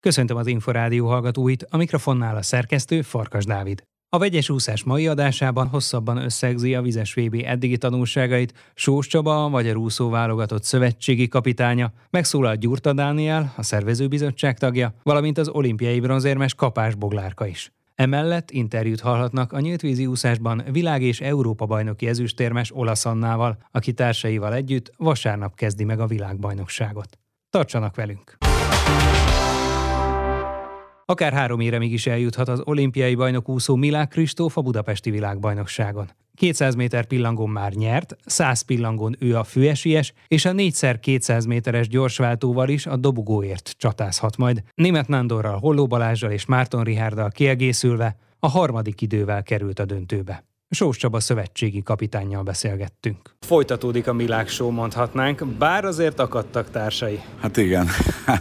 Köszöntöm az Inforádió hallgatóit, a mikrofonnál a szerkesztő Farkas Dávid. A vegyes úszás mai adásában hosszabban összegzi a vizes VB eddigi tanulságait Sós Csaba, a Magyar Úszó válogatott szövetségi kapitánya, megszólal Gyurta Dániel, a szervezőbizottság tagja, valamint az olimpiai bronzérmes Kapás Boglárka is. Emellett interjút hallhatnak a nyíltvízi úszásban világ- és Európa bajnoki ezüstérmes Olasz Annával, aki társaival együtt vasárnap kezdi meg a világbajnokságot. Tartsanak velünk! Akár három éremig is eljuthat az olimpiai bajnok úszó Milák Kristóf a budapesti világbajnokságon. 200 méter pillangón már nyert, 100 pillangón ő a főesies, és a 4x200 méteres gyorsváltóval is a dobogóért csatázhat majd. Német Nándorral, Holló Balázsral és Márton Rihárdal kiegészülve a harmadik idővel került a döntőbe. Sós Csaba szövetségi kapitánnyal beszélgettünk. Folytatódik a show, mondhatnánk, bár azért akadtak társai. Hát igen,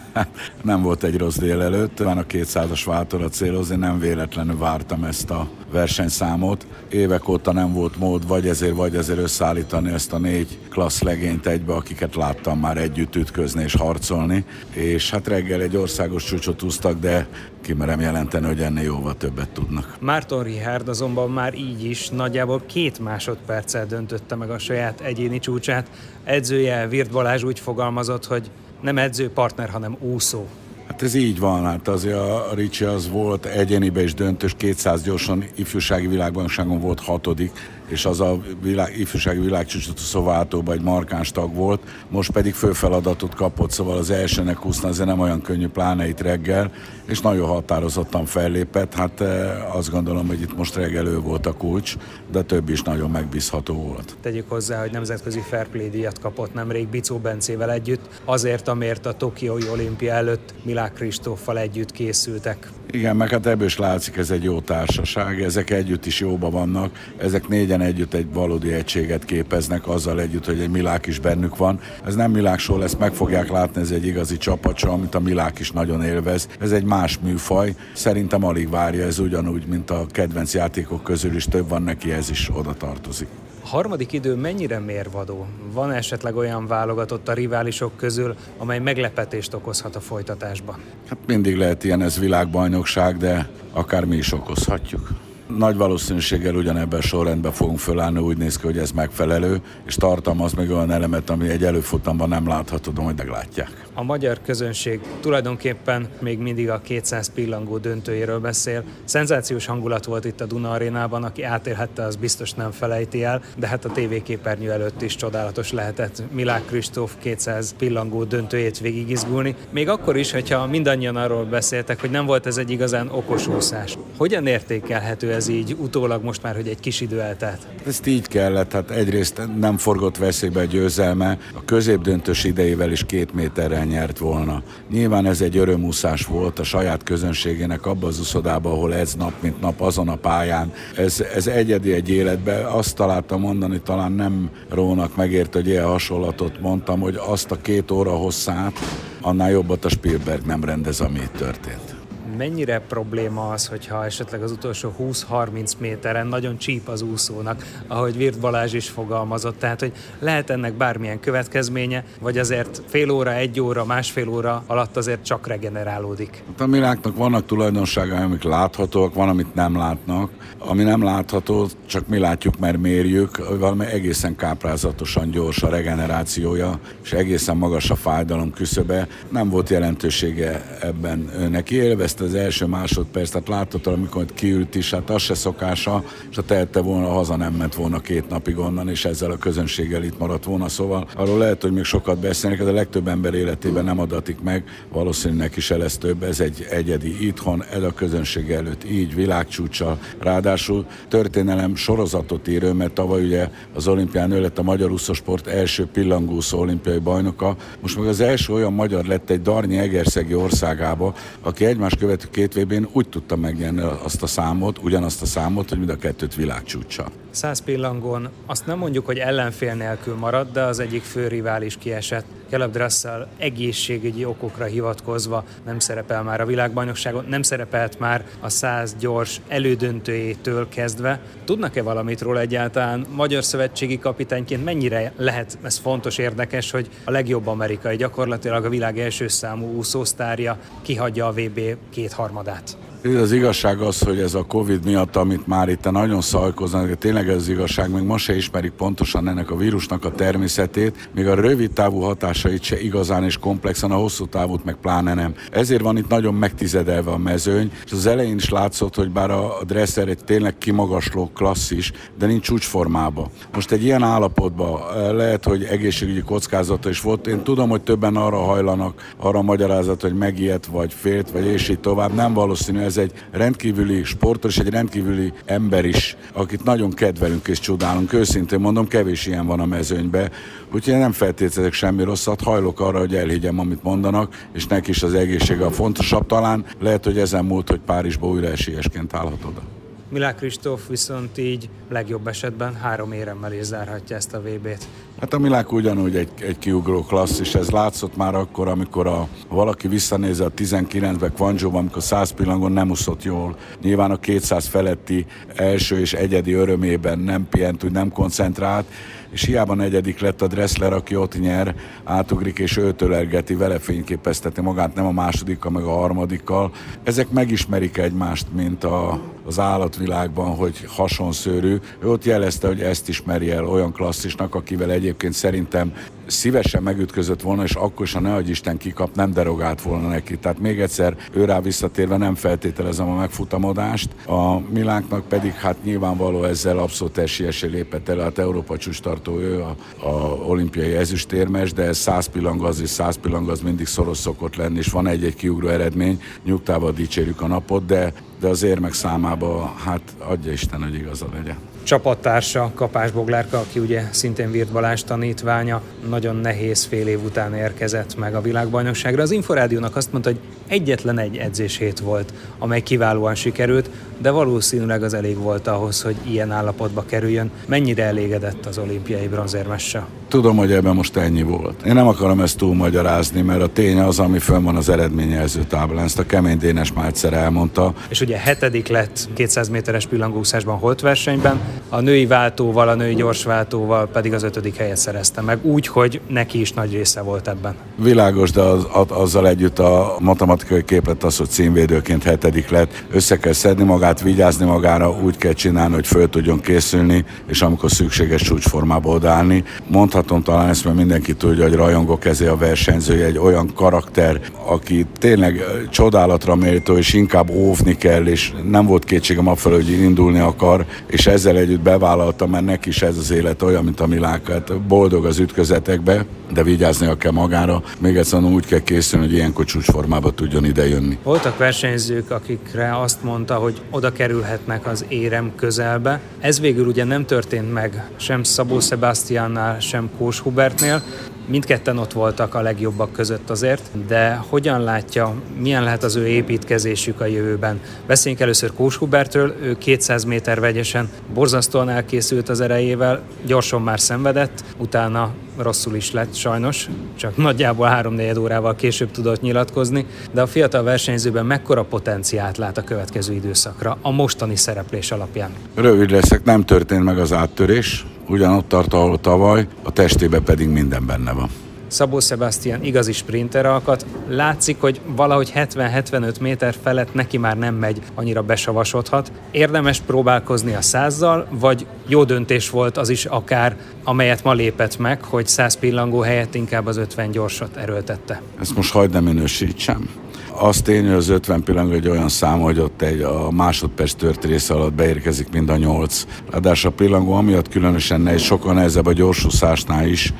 nem volt egy rossz délelőtt, van a 200-as váltóra célozni, nem véletlenül vártam ezt a versenyszámot. Évek óta nem volt mód, vagy ezért, vagy ezért összeállítani ezt a négy klassz legényt egybe, akiket láttam már együtt ütközni és harcolni. És hát reggel egy országos csúcsot úsztak, de kimerem jelenteni, hogy ennél jóval többet tudnak. Márton Richard azonban már így is nagyjából két másodperccel döntötte meg a saját egyéni csúcsát. Edzője Virt Balázs úgy fogalmazott, hogy nem edző partner, hanem úszó. Hát ez így van, hát azért a Ricsi az volt egyénibe is döntős, 200 gyorsan ifjúsági világbajnokságon volt hatodik, és az a világ, ifjúsági világcsúcsot Szováltóban egy markáns tag volt, most pedig főfeladatot kapott, szóval az elsőnek úszna, azért nem olyan könnyű, pláne itt reggel, és nagyon határozottan fellépett, hát eh, azt gondolom, hogy itt most reggel ő volt a kulcs, de több is nagyon megbízható volt. Tegyük hozzá, hogy nemzetközi fair play díjat kapott nemrég Bicó Bencével együtt, azért, amért a Tokiói olimpia előtt Milák Kristóffal együtt készültek. Igen, meg hát ebből is látszik, ez egy jó társaság, ezek együtt is jóba vannak, ezek négyen együtt egy valódi egységet képeznek, azzal együtt, hogy egy Milák is bennük van. Ez nem Milák show lesz, meg fogják látni, ez egy igazi csapatsa, amit a Milák is nagyon élvez. Ez egy más műfaj, szerintem alig várja, ez ugyanúgy, mint a kedvenc játékok közül is több van neki, ez is oda tartozik. A harmadik idő mennyire mérvadó? Van esetleg olyan válogatott a riválisok közül, amely meglepetést okozhat a folytatásban? Hát mindig lehet ilyen, ez világbajnokság, de akár mi is okozhatjuk. Nagy valószínűséggel ugyanebben sorrendben fogunk fölállni, úgy néz ki, hogy ez megfelelő, és tartalmaz meg olyan elemet, ami egy előfutamban nem láthatod, majd meglátják. A magyar közönség tulajdonképpen még mindig a 200 pillangó döntőjéről beszél. Szenzációs hangulat volt itt a Duna arénában, aki átélhette, az biztos nem felejti el, de hát a tévéképernyő előtt is csodálatos lehetett Milák Kristóf 200 pillangó döntőjét végigizgulni. Még akkor is, hogyha mindannyian arról beszéltek, hogy nem volt ez egy igazán okos úszás. Hogyan értékelhető ez így utólag most már, hogy egy kis idő eltelt? Ezt így kellett, hát egyrészt nem forgott veszélybe a győzelme, a középdöntős idejével is két méterrel nyert volna. Nyilván ez egy örömúszás volt a saját közönségének abba az uszodába, ahol ez nap mint nap azon a pályán. Ez, ez egyedi egy életbe. Azt találtam mondani, talán nem Rónak megért, hogy ilyen hasonlatot mondtam, hogy azt a két óra hosszát, annál jobbat a Spielberg nem rendez, ami itt történt mennyire probléma az, hogyha esetleg az utolsó 20-30 méteren nagyon csíp az úszónak, ahogy Virt Balázs is fogalmazott, tehát hogy lehet ennek bármilyen következménye, vagy azért fél óra, egy óra, másfél óra alatt azért csak regenerálódik. Hát a világnak vannak tulajdonságai, amik láthatóak, van, amit nem látnak. Ami nem látható, csak mi látjuk, mert mérjük, valami egészen káprázatosan gyors a regenerációja, és egészen magas a fájdalom küszöbe. Nem volt jelentősége ebben neki, élvezte az első másodperc, tehát láttad, amikor kiült is, hát az se szokása, és ha tehette volna, haza nem ment volna két napig onnan, és ezzel a közönséggel itt maradt volna. Szóval arról lehet, hogy még sokat beszélnek, de a legtöbb ember életében nem adatik meg, valószínűleg is lesz több, ez egy egyedi itthon, ez a közönség előtt így, világcsúcsa, ráadásul történelem sorozatot ír, mert tavaly ugye az olimpián ő lett a magyar úszósport első pillangúszó olimpiai bajnoka, most meg az első olyan magyar lett egy Darnyi Egerszegi országába, aki egymás követ követő két vb úgy tudtam megnyerni azt a számot, ugyanazt a számot, hogy mind a kettőt világcsúcsa. Száz pillangon azt nem mondjuk, hogy ellenfél nélkül maradt, de az egyik fő rivális kiesett. Caleb Dressel egészségügyi okokra hivatkozva nem szerepel már a világbajnokságon, nem szerepelt már a száz gyors elődöntőjétől kezdve. Tudnak-e valamit róla egyáltalán? Magyar szövetségi kapitányként mennyire lehet ez fontos, érdekes, hogy a legjobb amerikai, gyakorlatilag a világ első számú úszósztárja kihagyja a VB kétharmadát? Az igazság az, hogy ez a Covid miatt, amit már itt nagyon szajkoznak, tényleg ez az igazság, még most se ismerik pontosan ennek a vírusnak a természetét, még a rövid távú hatásait se igazán és komplexen, a hosszú távút meg pláne nem. Ezért van itt nagyon megtizedelve a mezőny, és az elején is látszott, hogy bár a dresser egy tényleg kimagasló klasszis, de nincs csúcsformába. Most egy ilyen állapotban eh, lehet, hogy egészségügyi kockázata is volt. Én tudom, hogy többen arra hajlanak, arra magyarázat, hogy megijedt, vagy félt, vagy és így tovább. Nem valószínű, ez egy rendkívüli sportos, egy rendkívüli ember is, akit nagyon kedvelünk és csodálunk. Őszintén mondom, kevés ilyen van a mezőnybe, úgyhogy én nem feltételezek semmi rosszat, hajlok arra, hogy elhiggyem, amit mondanak, és neki is az egészsége a fontosabb talán. Lehet, hogy ezen múlt, hogy Párizsba újra esélyesként állhat oda. Milák Kristóf viszont így legjobb esetben három éremmel is zárhatja ezt a VB-t. Hát a Milák ugyanúgy egy, egy kiugró klassz, és ez látszott már akkor, amikor a, valaki visszanéz a 19-be Kvanzsóban, amikor 100 pillangon nem uszott jól. Nyilván a 200 feletti első és egyedi örömében nem pihent, úgy nem koncentrált, és hiába negyedik lett a Dressler, aki ott nyer, átugrik és őt ölelgeti, vele fényképezteti magát, nem a másodikkal, meg a harmadikkal. Ezek megismerik egymást, mint a, az állatvilágban, hogy hasonszőrű. Ő ott jelezte, hogy ezt ismeri el olyan klasszisnak, akivel egyébként szerintem szívesen megütközött volna, és akkor is, ha ne Isten kikap, nem derogált volna neki. Tehát még egyszer ő rá visszatérve nem feltételezem a megfutamodást. A Milánknak pedig hát nyilvánvaló ezzel abszolút esélyesé lépett el, hát Európa csústartó ő, a, a olimpiai ezüstérmes, de ez száz pillang az és száz pillang az mindig szoros szokott lenni, és van egy-egy kiugró eredmény, nyugtával dicsérjük a napot, de de az érmek számába, hát adja Isten, hogy igaza legyen csapattársa, Kapás Boglárka, aki ugye szintén Virt Balázs tanítványa, nagyon nehéz fél év után érkezett meg a világbajnokságra. Az Inforádiónak azt mondta, hogy egyetlen egy edzését volt, amely kiválóan sikerült, de valószínűleg az elég volt ahhoz, hogy ilyen állapotba kerüljön. Mennyire elégedett az olimpiai bronzérmesse? Tudom, hogy ebben most ennyi volt. Én nem akarom ezt túl magyarázni, mert a tény az, ami fönn van az eredményjelző táblán. Ezt a kemény Dénes már egyszer elmondta. És ugye hetedik lett 200 méteres pillangószásban holt versenyben, a női váltóval, a női gyorsváltóval pedig az ötödik helyet szerezte meg, úgy, hogy neki is nagy része volt ebben. Világos, de az, azzal együtt a matematikai képlet az, hogy címvédőként hetedik lett. Össze kell szedni magát, vigyázni magára, úgy kell csinálni, hogy föl tudjon készülni, és amikor szükséges csúcsformába odállni. Mondhatom talán ezt, mert mindenki tudja, hogy rajongok ezé a versenyzője, egy olyan karakter, aki tényleg csodálatra méltó, és inkább óvni kell, és nem volt kétségem a fel, hogy indulni akar, és ezzel együtt bevállalta, mert neki is ez az élet olyan, mint a Milák. Hát boldog az ütközetekbe, de vigyáznia kell magára. Még egyszer úgy kell készülni, hogy ilyenkor csúcsformába tudjon idejönni. Voltak versenyzők, akikre azt mondta, hogy oda kerülhetnek az érem közelbe. Ez végül ugye nem történt meg sem Szabó Sebastiannál, sem Kós Hubertnél. Mindketten ott voltak a legjobbak között azért, de hogyan látja, milyen lehet az ő építkezésük a jövőben? Beszéljünk először Kós Hubertről, ő 200 méter vegyesen borzasztóan elkészült az erejével, gyorsan már szenvedett, utána rosszul is lett sajnos, csak nagyjából három órával később tudott nyilatkozni, de a fiatal versenyzőben mekkora potenciált lát a következő időszakra a mostani szereplés alapján? Rövid leszek, nem történt meg az áttörés, ugyanott tart, ahol tavaly, a testében pedig minden benne van. Szabó Sebastian igazi sprinter alkat. Látszik, hogy valahogy 70-75 méter felett neki már nem megy, annyira besavasodhat. Érdemes próbálkozni a százzal, vagy jó döntés volt az is akár, amelyet ma lépett meg, hogy 100 pillangó helyett inkább az 50 gyorsat erőltette. Ezt most hagyd nem minősítsem az tény, hogy az 50 pillanat egy olyan szám, hogy ott egy a másodperc tört része alatt beérkezik mind a nyolc. Ráadásul a pillangó amiatt különösen nehéz, sokkal nehezebb a gyorsúszásnál is,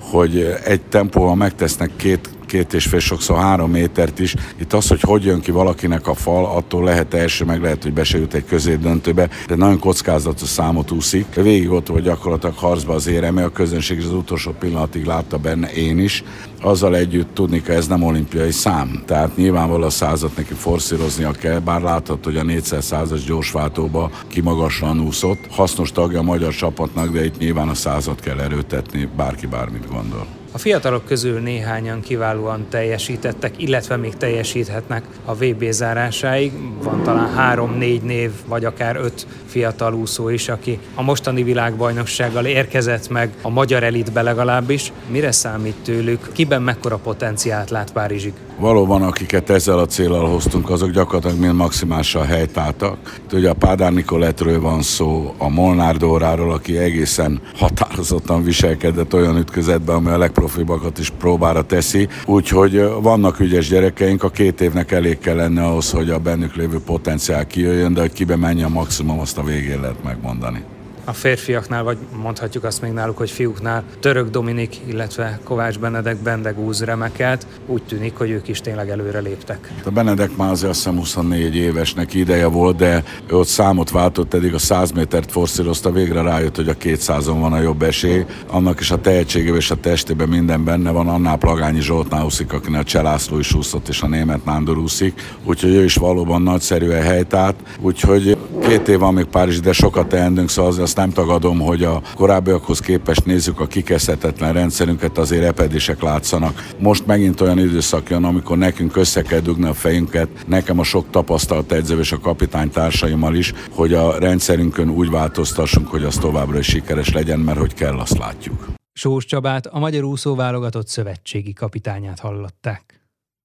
hogy egy tempóval megtesznek két két és fél, sokszor három métert is. Itt az, hogy hogy jön ki valakinek a fal, attól lehet első, meg lehet, hogy be se jut egy középdöntőbe, de nagyon kockázatos számot úszik. Végig ott volt gyakorlatilag harcba az éreme, a közönség az utolsó pillanatig látta benne én is. Azzal együtt tudni kell, ez nem olimpiai szám. Tehát nyilvánvalóan a százat neki forszíroznia kell, bár látható, hogy a 400 as gyorsváltóba kimagasan úszott. Hasznos tagja a magyar csapatnak, de itt nyilván a százat kell erőtetni, bárki bármit gondol. A fiatalok közül néhányan kiválóan teljesítettek, illetve még teljesíthetnek a VB zárásáig. Van talán három-négy név, vagy akár öt fiatal úszó is, aki a mostani világbajnoksággal érkezett meg a magyar elitbe legalábbis. Mire számít tőlük? Kiben mekkora potenciált lát Párizsig? Valóban, akiket ezzel a célral hoztunk, azok gyakorlatilag mind maximálisan helytáltak. Ugye a Pádár Nikoletről van szó, a Molnár Dóráról, aki egészen határozottan viselkedett olyan ütközetben, ami a legprofibakat is próbára teszi. Úgyhogy vannak ügyes gyerekeink, a két évnek elég kell lenne ahhoz, hogy a bennük lévő potenciál kijöjjön, de hogy kibe menjen a maximum, azt a végén lehet megmondani a férfiaknál, vagy mondhatjuk azt még náluk, hogy fiúknál Török Dominik, illetve Kovács Benedek Bendegúz remekelt. Úgy tűnik, hogy ők is tényleg előre léptek. A Benedek azért azt hiszem 24 évesnek ideje volt, de ő ott számot váltott, eddig a 100 métert forszírozta, végre rájött, hogy a 200-on van a jobb esély. Annak is a tehetségében és a testében minden benne van, annál Plagányi Zsoltnál úszik, akinek a Cselászló is úszott, és a német Nándor úszik. Úgyhogy ő is valóban nagyszerűen helytált. Úgyhogy két év van még Párizs, de sokat teendünk, szóval azt nem tagadom, hogy a korábbiakhoz képest nézzük a kikezdhetetlen rendszerünket, azért epedések látszanak. Most megint olyan időszak jön, amikor nekünk össze kell dugni a fejünket, nekem a sok tapasztalt edző és a kapitány társaimmal is, hogy a rendszerünkön úgy változtassunk, hogy az továbbra is sikeres legyen, mert hogy kell, azt látjuk. Sós Csabát, a Magyar Úszó válogatott szövetségi kapitányát hallották.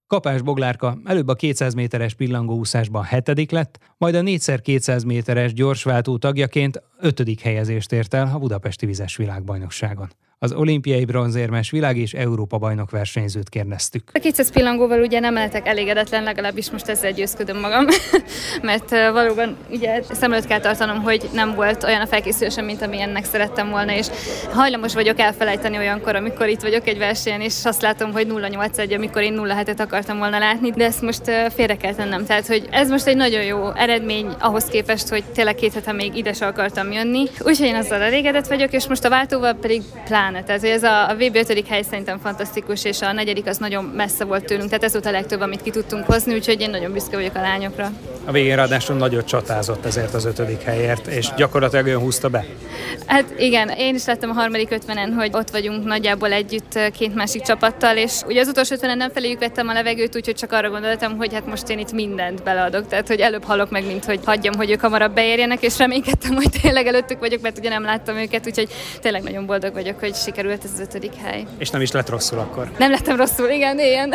Kapás Boglárka előbb a 200 méteres pillangóúszásban hetedik lett, majd a 4x200 méteres gyorsváltó tagjaként ötödik helyezést ért el a Budapesti Vizes Világbajnokságon az olimpiai bronzérmes világ és Európa bajnok versenyzőt kérdeztük. A 200 pillangóval ugye nem lehetek elégedetlen, legalábbis most ezzel győzködöm magam, mert valóban ugye szem előtt kell tartanom, hogy nem volt olyan a felkészülésem, mint amilyennek szerettem volna, és hajlamos vagyok elfelejteni olyankor, amikor itt vagyok egy versenyen, és azt látom, hogy 081, amikor én 0 hetet akartam volna látni, de ezt most félre kell tennem. Tehát, hogy ez most egy nagyon jó eredmény ahhoz képest, hogy tényleg két hete még ide akartam jönni. Úgyhogy én azzal elégedett vagyok, és most a váltóval pedig plán pláne. Tehát ez a, a VB 5. hely szerintem fantasztikus, és a negyedik az nagyon messze volt tőlünk, tehát ez volt a legtöbb, amit ki tudtunk hozni, úgyhogy én nagyon büszke vagyok a lányokra. A végén ráadásul nagyot csatázott ezért az ötödik helyért, és gyakorlatilag olyan húzta be. Hát igen, én is láttam a harmadik ötvenen, hogy ott vagyunk nagyjából együtt két másik csapattal, és ugye az utolsó ötvenen nem feléjük vettem a levegőt, úgyhogy csak arra gondoltam, hogy hát most én itt mindent beleadok, tehát hogy előbb halok meg, mint hogy hagyjam, hogy ők hamarabb beérjenek, és reménykedtem, hogy tényleg előttük vagyok, mert ugye nem láttam őket, úgyhogy tényleg nagyon boldog vagyok, hogy sikerült ez az ötödik hely. És nem is lett rosszul akkor? Nem lettem rosszul, igen, igen.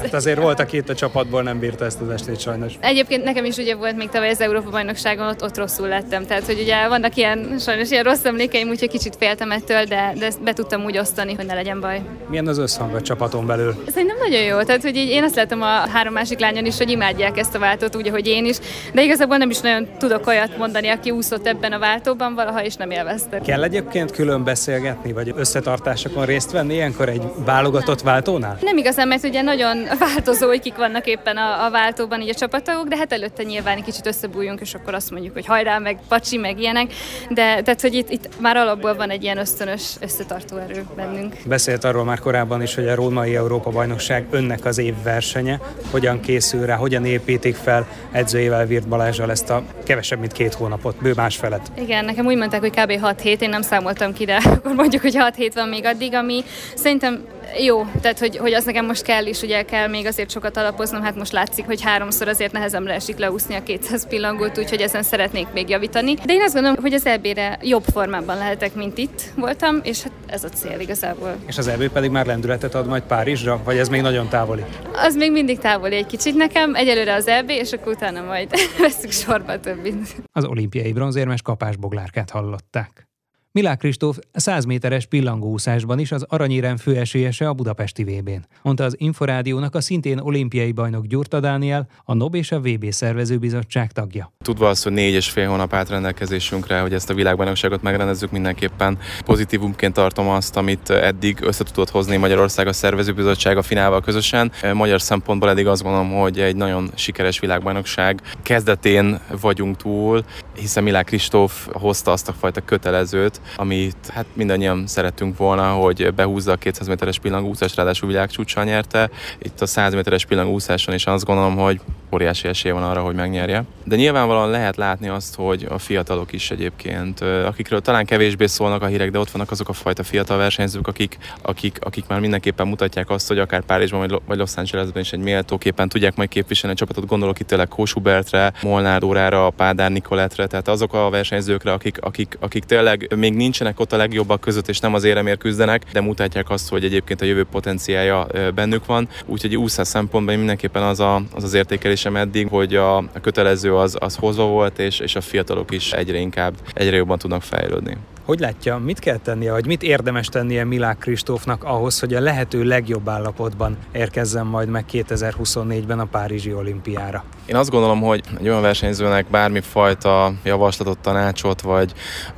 Hát azért volt, aki itt a csapatból nem bírta ezt az estét sajnos. Egyébként nekem is ugye volt még tavaly az Európa bajnokságon, ott, ott rosszul lettem. Tehát, hogy ugye vannak ilyen, sajnos ilyen rossz emlékeim, úgyhogy kicsit féltem ettől, de, de ezt be tudtam úgy osztani, hogy ne legyen baj. Milyen az összhang a csapaton belül? Szerintem nagyon jó. Tehát, hogy így én azt látom a három másik lányon is, hogy imádják ezt a váltót, úgy, ahogy én is. De igazából nem is nagyon tudok olyat mondani, aki úszott ebben a váltóban valaha, és nem élvezte. Kell egyébként külön beszélgetni, vagy összetartani válogatásokon részt venni ilyenkor egy válogatott váltónál? Nem igazán, mert ugye nagyon változó, hogy kik vannak éppen a, a váltóban így a csapatokok, de hát előtte nyilván egy kicsit összebújjunk, és akkor azt mondjuk, hogy hajrá, meg pacsi, meg ilyenek, de tehát, hogy itt, itt már alapból van egy ilyen ösztönös összetartó erő bennünk. Beszélt arról már korábban is, hogy a római Európa bajnokság önnek az év versenye, hogyan készül rá, hogyan építik fel edzőjével Virt Balázsral ezt a kevesebb, mint két hónapot, bő másfelet. Igen, nekem úgy mondták, hogy kb. 6 hét, én nem számoltam ki, de akkor mondjuk, hogy 6 hét van még addig, ami szerintem jó, tehát hogy, hogy az nekem most kell is, ugye kell még azért sokat alapoznom, hát most látszik, hogy háromszor azért nehezemre esik leúszni a 200 pillangót, úgyhogy ezen szeretnék még javítani. De én azt gondolom, hogy az EB-re jobb formában lehetek, mint itt voltam, és hát ez a cél igazából. És az EB pedig már lendületet ad majd Párizsra, vagy ez még nagyon távoli? Az még mindig távoli egy kicsit nekem, egyelőre az EB, és akkor utána majd veszük sorba többit. Az olimpiai bronzérmes kapásboglárkát hallották. Milák Kristóf 100 méteres pillangóúszásban is az aranyérem főesélyese a budapesti VB-n. Mondta az Inforádiónak a szintén olimpiai bajnok Gyurta Dániel, a NOB és a VB szervezőbizottság tagja. Tudva azt, hogy négy és fél hónap át rendelkezésünkre, hogy ezt a világbajnokságot megrendezzük, mindenképpen pozitívumként tartom azt, amit eddig össze tudott hozni Magyarország a szervezőbizottság a finálval közösen. Magyar szempontból eddig azt gondolom, hogy egy nagyon sikeres világbajnokság kezdetén vagyunk túl, hiszen Milák Kristóf hozta azt a fajta kötelezőt, amit hát mindannyian szerettünk volna, hogy behúzza a 200 méteres pillangúszást, ráadásul világcsúcsal nyerte. Itt a 100 méteres pillangúszáson is azt gondolom, hogy óriási esélye van arra, hogy megnyerje. De nyilvánvalóan lehet látni azt, hogy a fiatalok is egyébként, akikről talán kevésbé szólnak a hírek, de ott vannak azok a fajta fiatal versenyzők, akik, akik, akik már mindenképpen mutatják azt, hogy akár Párizsban vagy Los Angelesben is egy méltóképpen tudják majd képviselni a csapatot. Gondolok itt tényleg Kósubertre, Molnár Dórára, Pádár Nikoletre, tehát azok a versenyzőkre, akik, akik, akik tényleg még nincsenek ott a legjobbak között, és nem az éremért küzdenek, de mutatják azt, hogy egyébként a jövő potenciája bennük van. Úgyhogy úszás szempontban mindenképpen az a, az, az értékelésem eddig, hogy a, a kötelező az, az hozva volt, és, és a fiatalok is egyre inkább, egyre jobban tudnak fejlődni. Hogy látja, mit kell tennie, vagy mit érdemes tennie Milák Kristófnak ahhoz, hogy a lehető legjobb állapotban érkezzen majd meg 2024-ben a Párizsi olimpiára? Én azt gondolom, hogy egy olyan versenyzőnek bármifajta javaslatot, tanácsot vagy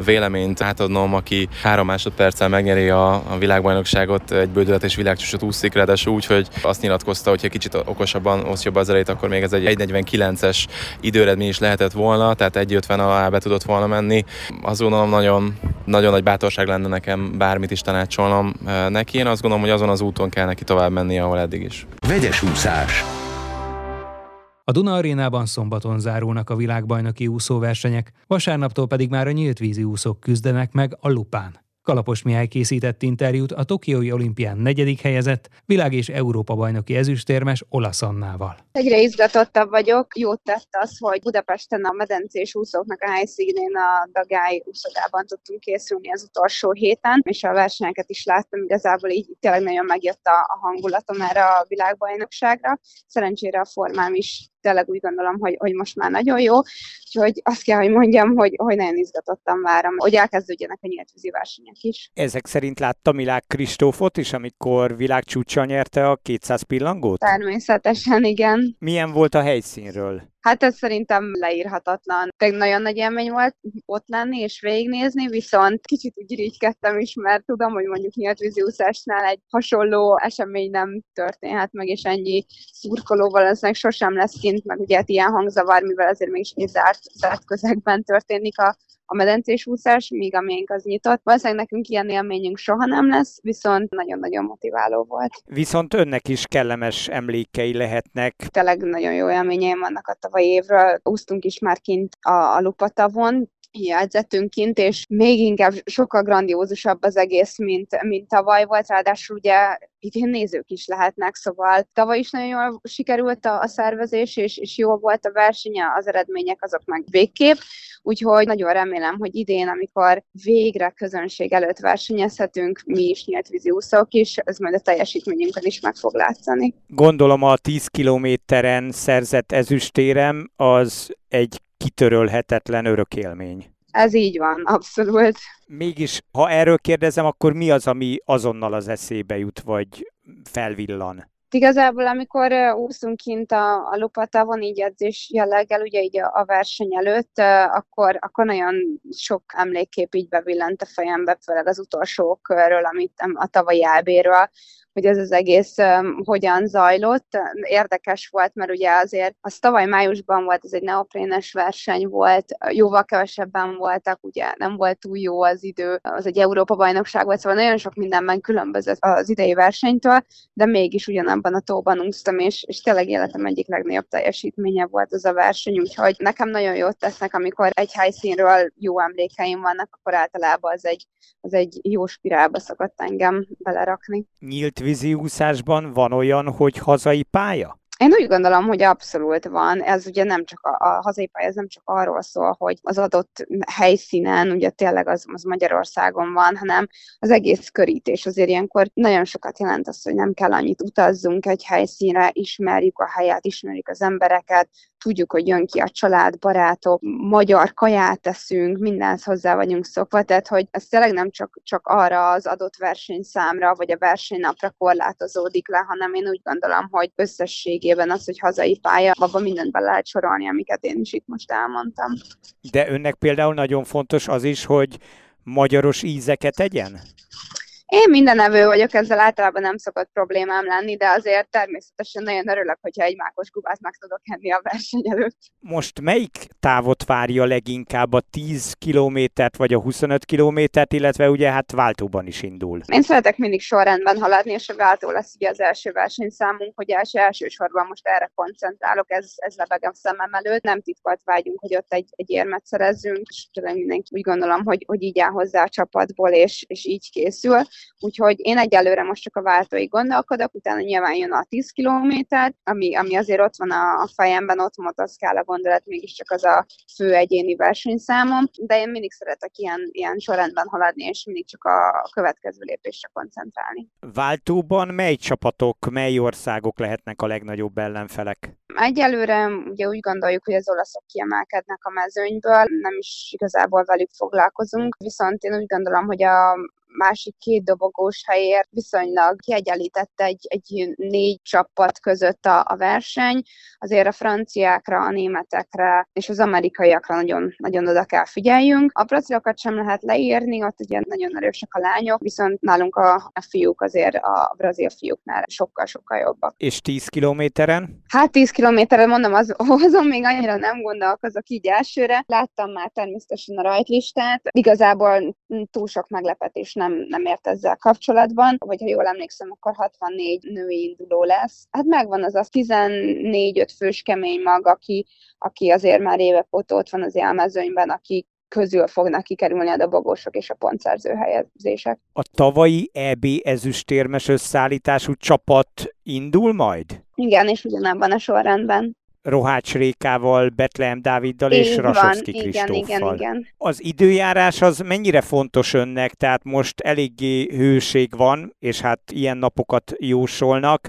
véleményt átadnom, aki három másodperccel megnyeri a, a világbajnokságot, egy bődületes világcsúcsot úszik, ráadásul úgy, hogy azt nyilatkozta, hogy egy kicsit okosabban osztja be az elejét, akkor még ez egy 1.49-es időredmény is lehetett volna, tehát 1.50 alá be tudott volna menni. Azt gondolom nagyon nagyon nagy bátorság lenne nekem bármit is tanácsolnom eh, neki. Én azt gondolom, hogy azon az úton kell neki tovább menni, ahol eddig is. Vegyes úszás. A Duna arénában szombaton zárulnak a világbajnoki úszóversenyek, vasárnaptól pedig már a nyílt vízi úszók küzdenek meg a Lupán. Kalapos Mihály készített interjút a Tokiói olimpián negyedik helyezett, világ- és Európa-bajnoki ezüstérmes Olasz Annával. Egyre izgatottabb vagyok. Jót tett az, hogy Budapesten a medencés úszóknak a helyszínén a Dagály úszodában tudtunk készülni az utolsó héten, és a versenyeket is láttam, igazából így tényleg nagyon megjött a, a hangulatom erre a világbajnokságra. Szerencsére a formám is tényleg úgy gondolom, hogy, hogy most már nagyon jó, úgyhogy azt kell, hogy mondjam, hogy, hogy nagyon izgatottan várom, hogy elkezdődjenek a nyíltvízi versenyek is. Ezek szerint látta Milák Kristófot is, amikor világcsúcsa nyerte a 200 pillangót? Természetesen, igen. Milyen volt a helyszínről? Hát ez szerintem leírhatatlan. Tényleg nagyon nagy élmény volt ott lenni és végignézni, viszont kicsit úgy irigykedtem is, mert tudom, hogy mondjuk nyíltvízi úszásnál egy hasonló esemény nem történhet meg, és ennyi szurkolóval eznek sosem lesz kint, meg ugye hát ilyen hangzavar, mivel azért mégis egy zárt, zárt közegben történik a a medencés úszás, míg a miénk az nyitott. Valószínűleg nekünk ilyen élményünk soha nem lesz, viszont nagyon-nagyon motiváló volt. Viszont önnek is kellemes emlékei lehetnek. Tényleg nagyon jó élményeim vannak a tavalyi évről. Úsztunk is már kint a, a Lupatavon, jegyzetünk kint, és még inkább sokkal grandiózusabb az egész, mint, mint tavaly volt, ráadásul ugye idén nézők is lehetnek, szóval tavaly is nagyon jól sikerült a, a szervezés, és, és jó volt a verseny, az eredmények azok meg végképp, úgyhogy nagyon remélem, hogy idén, amikor végre közönség előtt versenyezhetünk, mi is nyílt vízi úszók is, ez majd a teljesítményünkön is meg fog látszani. Gondolom a 10 kilométeren szerzett ezüstérem az egy kitörölhetetlen örökélmény. Ez így van, abszolút. Mégis, ha erről kérdezem, akkor mi az, ami azonnal az eszébe jut, vagy felvillan? Igazából, amikor úszunk kint a, a lupatavon, így edzés jelleggel, ugye így a, a verseny előtt, akkor, akkor nagyon sok emlékkép így bevillant a fejembe, főleg az utolsó körről, amit a tavalyi elbéről, hogy ez az egész hogyan zajlott. Érdekes volt, mert ugye azért az tavaly májusban volt, ez egy neoprénes verseny volt, jóval kevesebben voltak, ugye nem volt túl jó az idő, az egy Európa-bajnokság volt, szóval nagyon sok mindenben különbözött az idei versenytől, de mégis ugyanabban a tóban úsztam, és, és tényleg életem egyik legnagyobb teljesítménye volt az a verseny, úgyhogy nekem nagyon jót tesznek, amikor egy helyszínről jó emlékeim vannak, akkor általában az egy, az egy jó spirálba szokott engem belerakni. Nyílt víziúszásban van olyan, hogy hazai pálya? Én úgy gondolom, hogy abszolút van. Ez ugye nem csak a, a hazai pálya, ez nem csak arról szól, hogy az adott helyszínen, ugye tényleg az, az Magyarországon van, hanem az egész körítés azért ilyenkor nagyon sokat jelent az, hogy nem kell annyit utazzunk egy helyszínre, ismerjük a helyet, ismerjük az embereket, tudjuk, hogy jön ki a család, barátok, magyar kaját teszünk, mindenhez hozzá vagyunk szokva, tehát hogy ez tényleg nem csak, csak arra az adott versenyszámra, vagy a versenynapra korlátozódik le, hanem én úgy gondolom, hogy összességében az, hogy hazai pálya, abban mindent bele lehet sorolni, amiket én is itt most elmondtam. De önnek például nagyon fontos az is, hogy magyaros ízeket tegyen? Én minden evő vagyok, ezzel általában nem szokott problémám lenni, de azért természetesen nagyon örülök, hogyha egy mákos gubát meg tudok enni a verseny előtt. Most melyik távot várja leginkább, a 10 kilométert vagy a 25 kilométert, illetve ugye hát váltóban is indul? Én szeretek mindig sorrendben haladni, és a váltó lesz ugye az első versenyszámunk, hogy első elsősorban most erre koncentrálok, ez, ez lebegem szemem előtt. Nem titkolt vágyunk, hogy ott egy, egy érmet szerezzünk, és tényleg mindenki úgy gondolom, hogy, hogy így áll hozzá a csapatból, és, és így készül. Úgyhogy én egyelőre most csak a váltóig gondolkodok, utána nyilván jön a 10 kilométer, ami, ami azért ott van a, a fejemben, ott motoszkál a gondolat, mégiscsak az a fő egyéni versenyszámom, de én mindig szeretek ilyen, ilyen sorrendben haladni, és mindig csak a következő lépésre koncentrálni. Váltóban mely csapatok, mely országok lehetnek a legnagyobb ellenfelek? Egyelőre ugye úgy gondoljuk, hogy az olaszok kiemelkednek a mezőnyből, nem is igazából velük foglalkozunk, viszont én úgy gondolom, hogy a másik két dobogós helyért viszonylag kiegyenlített egy, egy négy csapat között a, a verseny. Azért a franciákra, a németekre és az amerikaiakra nagyon, nagyon oda kell figyeljünk. A brazilokat sem lehet leírni, ott ugye nagyon erősek a lányok, viszont nálunk a, a fiúk azért a brazil fiúknál sokkal-sokkal jobbak. És 10 kilométeren? Hát 10 kilométeren mondom, az, azon még annyira nem gondolkozok így elsőre. Láttam már természetesen a rajtlistát. Igazából túl sok meglepetés nem nem, ért ezzel kapcsolatban, vagy ha jól emlékszem, akkor 64 női induló lesz. Hát megvan az a 14-5 fős kemény mag, aki, aki azért már évek óta ott van az élmezőnyben, aki közül fognak kikerülni a dobogósok és a pontszerző helyezések. A tavalyi EB ezüstérmes összeállítású csapat indul majd? Igen, és ugyanabban a sorrendben. Rohács Rékával, Betlehem Dáviddal Így és Rasovszki Kristóffal. Igen, igen, igen. Az időjárás az mennyire fontos önnek? Tehát most eléggé hőség van, és hát ilyen napokat jósolnak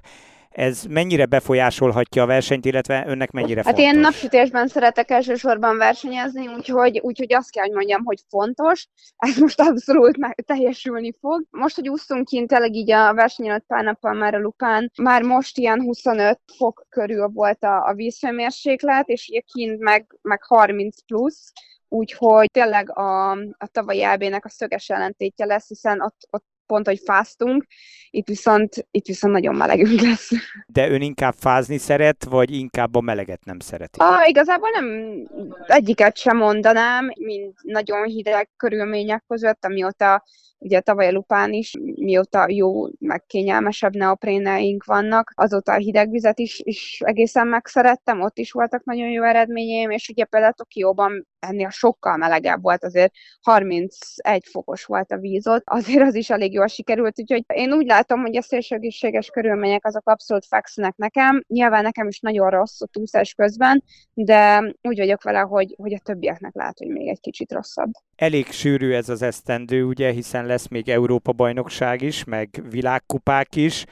ez mennyire befolyásolhatja a versenyt, illetve önnek mennyire hát fontos? Hát én napsütésben szeretek elsősorban versenyezni, úgyhogy, úgyhogy azt kell, hogy mondjam, hogy fontos. Ez most abszolút meg, teljesülni fog. Most, hogy úsztunk kint, tényleg így a verseny előtt pár nappal már a Lupán, már most ilyen 25 fok körül volt a, a vízhőmérséklet, és ugye kint meg, meg 30 plusz, úgyhogy tényleg a, a tavalyi EB-nek a szöges ellentétje lesz, hiszen ott, ott pont, hogy fáztunk, itt viszont, itt viszont nagyon melegünk lesz. De ön inkább fázni szeret, vagy inkább a meleget nem szereti? Ah, igazából nem egyiket sem mondanám, mint nagyon hideg körülmények között, amióta ugye tavaly a Lupán is, mióta jó, meg kényelmesebb neopréneink vannak, azóta a hidegvizet is, is egészen megszerettem, ott is voltak nagyon jó eredményeim, és ugye például Tokióban ennél sokkal melegebb volt, azért 31 fokos volt a vízot, azért az is elég jól sikerült, úgyhogy én úgy látom, hogy a szélsőegészséges körülmények azok abszolút fekszenek nekem. Nyilván nekem is nagyon rossz a túlszás közben, de úgy vagyok vele, hogy, hogy a többieknek lehet, hogy még egy kicsit rosszabb. Elég sűrű ez az esztendő, ugye, hiszen lesz még Európa-bajnokság is, meg világkupák is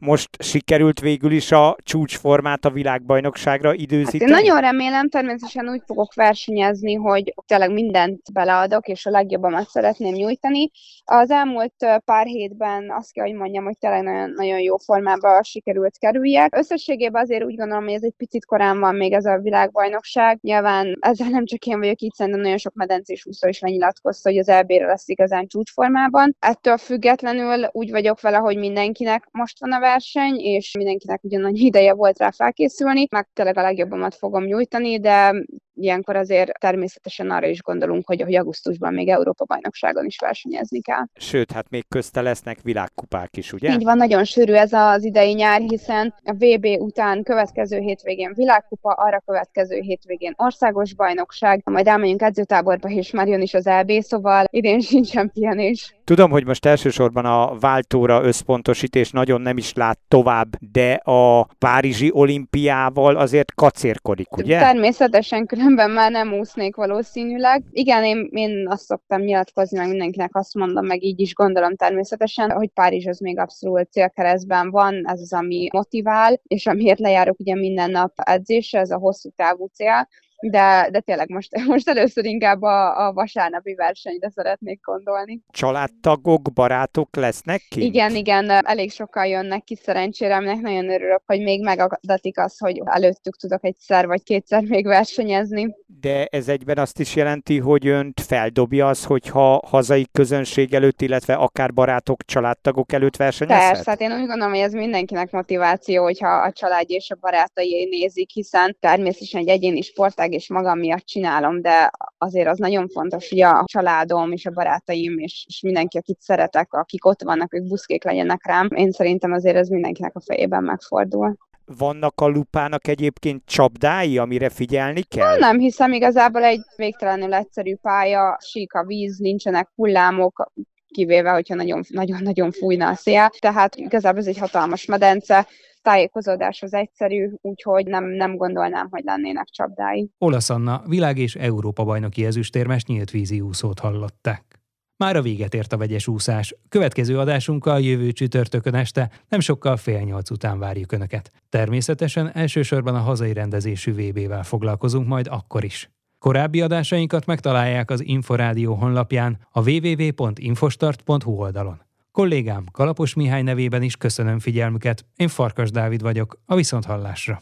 most sikerült végül is a csúcsformát a világbajnokságra időzíteni? Hát én nagyon remélem, természetesen úgy fogok versenyezni, hogy tényleg mindent beleadok, és a legjobbamat szeretném nyújtani. Az elmúlt pár hétben azt kell, hogy mondjam, hogy tényleg nagyon, nagyon jó formában sikerült kerüljek. Összességében azért úgy gondolom, hogy ez egy picit korán van még ez a világbajnokság. Nyilván ezzel nem csak én vagyok így, szerintem nagyon sok medencés úszó is lenyilatkozta, hogy az EB-re lesz igazán csúcsformában. Ettől függetlenül úgy vagyok vele, hogy mindenkinek most van a verseny, és mindenkinek ugyanannyi ideje volt rá felkészülni, meg tényleg a legjobbamat fogom nyújtani, de ilyenkor azért természetesen arra is gondolunk, hogy, hogy augusztusban még Európa-bajnokságon is versenyezni kell. Sőt, hát még közte lesznek világkupák is, ugye? Így van, nagyon sűrű ez az idei nyár, hiszen a VB után következő hétvégén világkupa, arra következő hétvégén országos bajnokság, majd elmegyünk edzőtáborba, és már jön is az EB, szóval idén sincsen pihenés. Tudom, hogy most elsősorban a váltóra összpontosítés nagyon nem is lát tovább, de a Párizsi olimpiával azért kacérkodik, ugye? Természetesen, különben szemben már nem úsznék valószínűleg. Igen, én, én azt szoktam nyilatkozni, meg mindenkinek azt mondom, meg így is gondolom természetesen, hogy Párizs az még abszolút célkeresztben van, ez az, ami motivál, és amiért lejárok ugye minden nap edzésre, ez a hosszú távú cél, de, de tényleg most, most először inkább a, a vasárnapi versenyre szeretnék gondolni. Családtagok, barátok lesznek ki? Igen, igen, elég sokan jönnek ki szerencsére, aminek nagyon örülök, hogy még megadatik az, hogy előttük tudok egyszer vagy kétszer még versenyezni. De ez egyben azt is jelenti, hogy önt feldobja az, hogyha hazai közönség előtt, illetve akár barátok, családtagok előtt versenyezhet? Persze, hát én úgy gondolom, hogy ez mindenkinek motiváció, hogyha a család és a barátai nézik, hiszen természetesen egy egyéni sportág meg, és magam miatt csinálom, de azért az nagyon fontos, hogy a családom és a barátaim és, és mindenki, akit szeretek, akik ott vannak, ők buszkék legyenek rám. Én szerintem azért ez mindenkinek a fejében megfordul. Vannak a lupának egyébként csapdái, amire figyelni kell? Nem hiszem, igazából egy végtelenül egyszerű pálya, sík a víz, nincsenek hullámok, kivéve, hogyha nagyon-nagyon fújna a szél. Tehát igazából ez egy hatalmas medence, tájékozódás az egyszerű, úgyhogy nem, nem gondolnám, hogy lennének csapdái. Olasz Anna, világ és Európa bajnoki ezüstérmes nyílt vízi úszót hallották. Már a véget ért a vegyes úszás. Következő adásunkkal jövő csütörtökön este nem sokkal fél nyolc után várjuk Önöket. Természetesen elsősorban a hazai rendezésű VB-vel foglalkozunk majd akkor is. Korábbi adásainkat megtalálják az Inforádió honlapján a www.infostart.hu oldalon. Kollégám Kalapos Mihály nevében is köszönöm figyelmüket. Én Farkas Dávid vagyok, a Viszonthallásra.